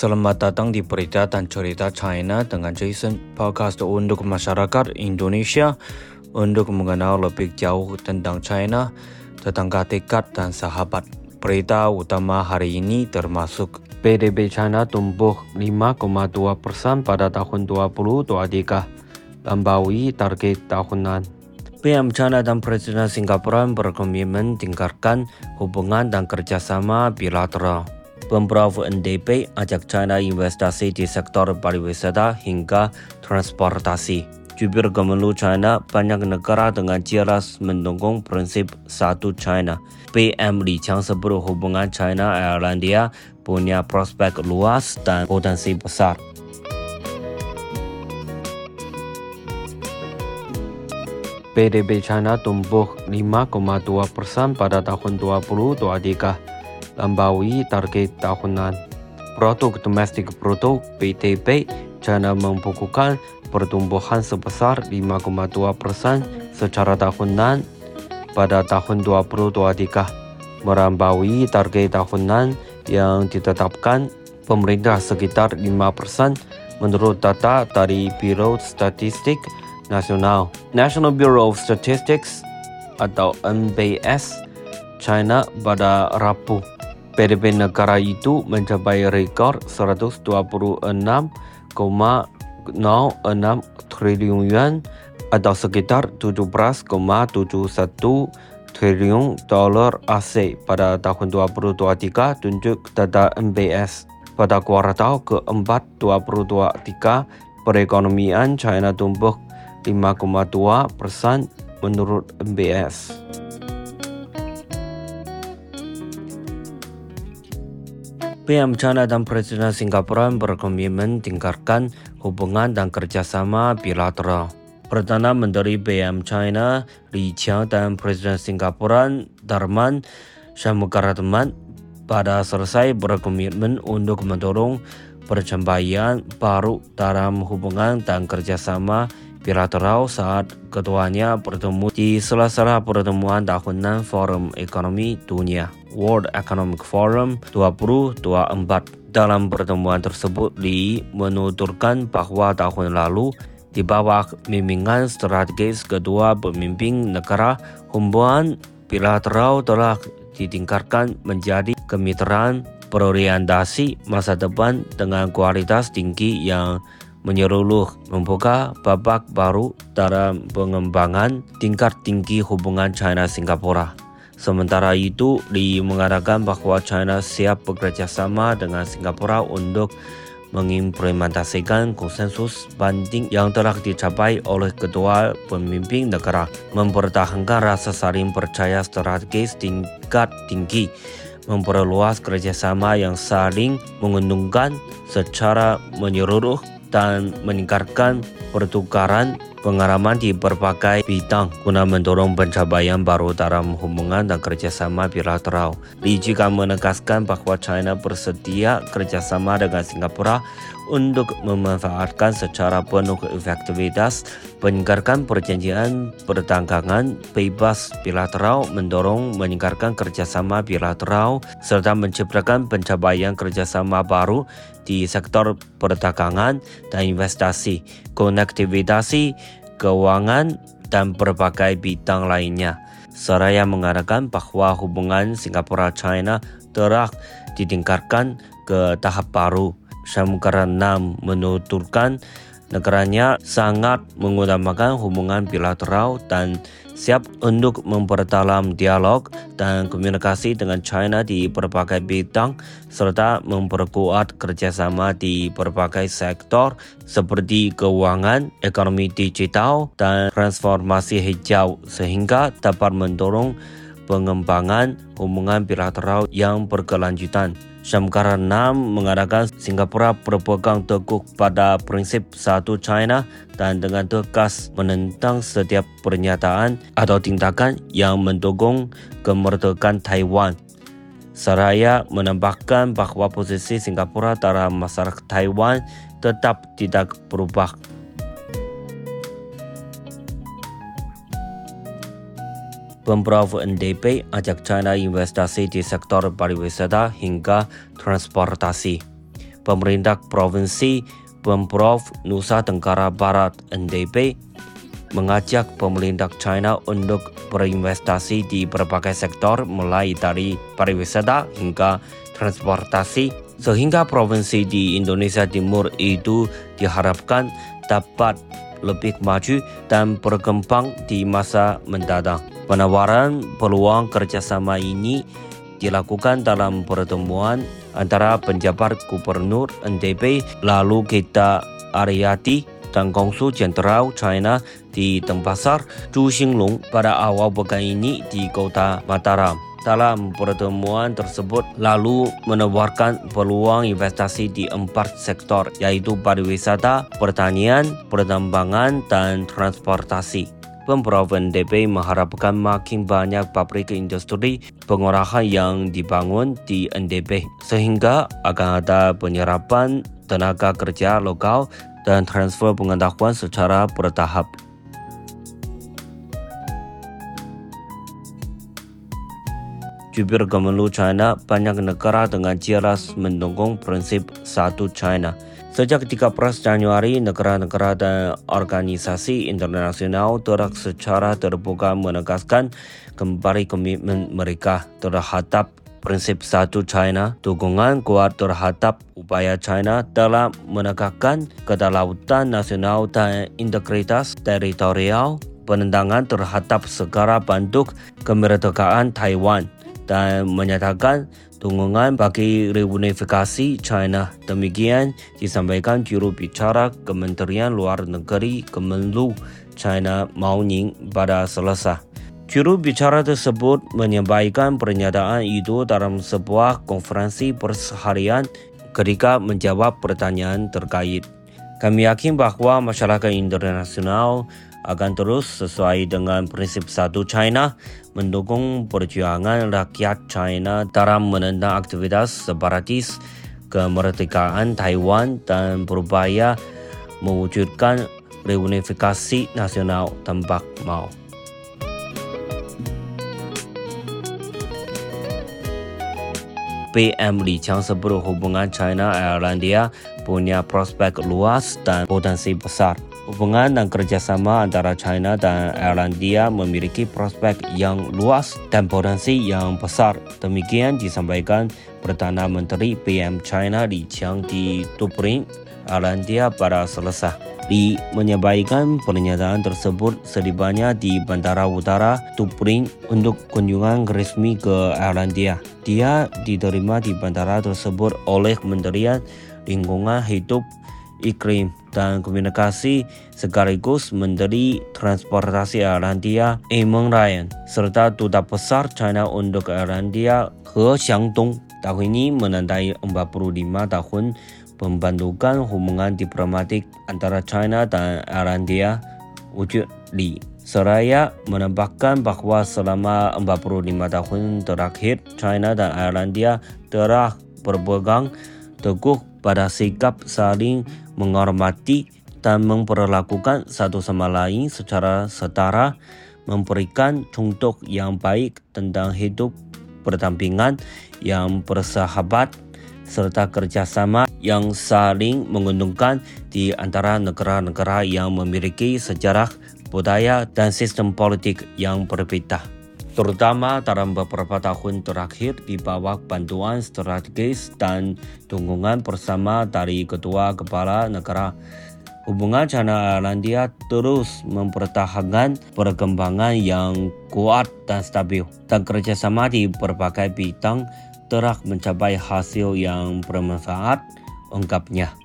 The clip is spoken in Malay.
Selamat datang di Berita dan Cerita China dengan Jason Podcast untuk masyarakat Indonesia untuk mengenal lebih jauh tentang China, tetangga dekat dan sahabat. Berita utama hari ini termasuk PDB China tumbuh 5,2 persen pada tahun 2023, lambaui target tahunan. PM China dan Presiden Singapura berkomitmen tingkatkan hubungan dan kerjasama bilateral. Pemprov NDP ajak China investasi di sektor pariwisata hingga transportasi. Jubir Kemenlu China banyak negara dengan jelas mendukung prinsip satu China. PM Li Qiang sebut hubungan China Irlandia punya prospek luas dan potensi besar. PDB China tumbuh 5,2 persen pada tahun 2023 lambaui target tahunan. Produk domestik bruto (PDB) China membukukan pertumbuhan sebesar 5,2 persen secara tahunan pada tahun 2023, merambaui target tahunan yang ditetapkan pemerintah sekitar 5 persen menurut data dari Biro Statistik Nasional. National Bureau of Statistics atau NBS China pada Rabu PDB negara itu mencapai rekor 126,06 triliun yuan atau sekitar 17,71 triliun dolar AS pada tahun 2023 tunjuk data MBS. Pada kuartal keempat 2023, perekonomian China tumbuh 5,2 persen menurut MBS. PM China dan Presiden Singapura berkomitmen tingkatkan hubungan dan kerjasama bilateral. Perdana Menteri PM China Li Qiang dan Presiden Singapura Darman Shanmugaratnam pada selesai berkomitmen untuk mendorong percambaian baru dalam hubungan dan kerjasama bilateral saat keduanya bertemu di sela-sela pertemuan tahunan Forum Ekonomi Dunia World Economic Forum 2024. Dalam pertemuan tersebut, Li menuturkan bahwa tahun lalu di bawah bimbingan strategis kedua pemimpin negara, hubungan bilateral telah ditingkatkan menjadi kemitraan berorientasi masa depan dengan kualitas tinggi yang menyeluruh membuka babak baru dalam pengembangan tingkat tinggi hubungan China-Singapura. Sementara itu, Li mengatakan bahawa China siap bekerjasama dengan Singapura untuk mengimplementasikan konsensus banding yang telah dicapai oleh kedua pemimpin negara, mempertahankan rasa saling percaya strategis tingkat tinggi, memperluas kerjasama yang saling menguntungkan secara menyeluruh dan meningkatkan pertukaran pengalaman di berbagai bidang guna mendorong pencapaian baru dalam hubungan dan kerjasama bilateral. Li juga menegaskan bahawa China bersedia kerjasama dengan Singapura untuk memanfaatkan secara penuh efektivitas meningkatkan perjanjian perdagangan bebas bilateral, mendorong meningkatkan kerjasama bilateral serta menciptakan pencapaian kerjasama baru di sektor perdagangan dan investasi, konektivitas, keuangan dan berbagai bidang lainnya. Seraya mengatakan bahawa hubungan Singapura-China telah ditingkatkan ke tahap baru. Syamukara 6 menuturkan negaranya sangat mengutamakan hubungan bilateral dan siap untuk memperdalam dialog dan komunikasi dengan China di berbagai bidang serta memperkuat kerjasama di berbagai sektor seperti keuangan, ekonomi digital dan transformasi hijau sehingga dapat mendorong pengembangan hubungan bilateral yang berkelanjutan. Syamkara 6 mengatakan Singapura berpegang teguh pada prinsip satu China dan dengan tegas menentang setiap pernyataan atau tindakan yang mendukung kemerdekaan Taiwan. Seraya menambahkan bahawa posisi Singapura dalam masalah Taiwan tetap tidak berubah. Pemprov NDP ajak China investasi di sektor pariwisata hingga transportasi. pemerintah provinsi Pemprov Nusa Tenggara Barat NDP mengajak pemerintah China untuk berinvestasi di berbagai sektor mulai dari pariwisata hingga transportasi sehingga provinsi di Indonesia Timur itu diharapkan dapat lebih maju dan berkembang di masa mendatang. Penawaran peluang kerjasama ini dilakukan dalam pertemuan antara penjabat gubernur NTB lalu kita Ariati dan Kongsu Jenderal China di Tempasar Zhu Xinglong pada awal pekan ini di kota Mataram. Dalam pertemuan tersebut lalu menawarkan peluang investasi di empat sektor yaitu pariwisata, pertanian, pertambangan dan transportasi. Pemprov NTB mengharapkan makin banyak pabrik industri pengolahan yang dibangun di NTB sehingga akan ada penyerapan tenaga kerja lokal dan transfer pengetahuan secara bertahap. Jubir Kemenlu China, banyak negara dengan jelas mendukung prinsip satu China. Sejak 13 Januari, negara-negara dan organisasi internasional telah secara terbuka menegaskan kembali komitmen mereka terhadap prinsip satu China, dukungan kuat terhadap upaya China dalam menegakkan kedaulatan nasional dan integritas teritorial, penentangan terhadap segala bentuk kemerdekaan Taiwan dan menyatakan dukungan bagi reunifikasi China. Demikian disampaikan juru bicara Kementerian Luar Negeri Kemenlu China Mao Ning pada Selasa. Juru bicara tersebut menyampaikan pernyataan itu dalam sebuah konferensi perseharian ketika menjawab pertanyaan terkait. Kami yakin bahawa masyarakat internasional akan terus sesuai dengan prinsip satu China mendukung perjuangan rakyat China dalam menentang aktivitas separatis kemerdekaan Taiwan dan berupaya mewujudkan reunifikasi nasional tanpa mau. PM Li Qiang sebut hubungan China Irlandia punya prospek luas dan potensi besar. Hubungan dan kerjasama antara China dan Irlandia memiliki prospek yang luas dan potensi yang besar. Demikian disampaikan Perdana Menteri PM China Li Qiang di Dublin, Irlandia pada Selasa. Li menyampaikan pernyataan tersebut setibanya di Bandara Utara Dublin untuk kunjungan resmi ke Irlandia. Dia diterima di bandara tersebut oleh Kementerian Lingkungan Hidup iklim dan komunikasi sekaligus Menteri Transportasi Irlandia Eamon Ryan serta Duta Besar China untuk Irlandia He Xiangdong tahun ini menandai 45 tahun pembentukan hubungan diplomatik antara China dan Irlandia wujud Li. Seraya menambahkan bahawa selama 45 tahun terakhir China dan Irlandia telah berpegang teguh pada sikap saling menghormati dan memperlakukan satu sama lain secara setara, memberikan contoh yang baik tentang hidup berdampingan yang bersahabat serta kerjasama yang saling menguntungkan di antara negara-negara yang memiliki sejarah budaya dan sistem politik yang berbeda terutama dalam beberapa tahun terakhir di bawah bantuan strategis dan dukungan bersama dari kedua kepala negara. Hubungan China Irlandia terus mempertahankan perkembangan yang kuat dan stabil dan kerjasama di berbagai bidang telah mencapai hasil yang bermanfaat ungkapnya.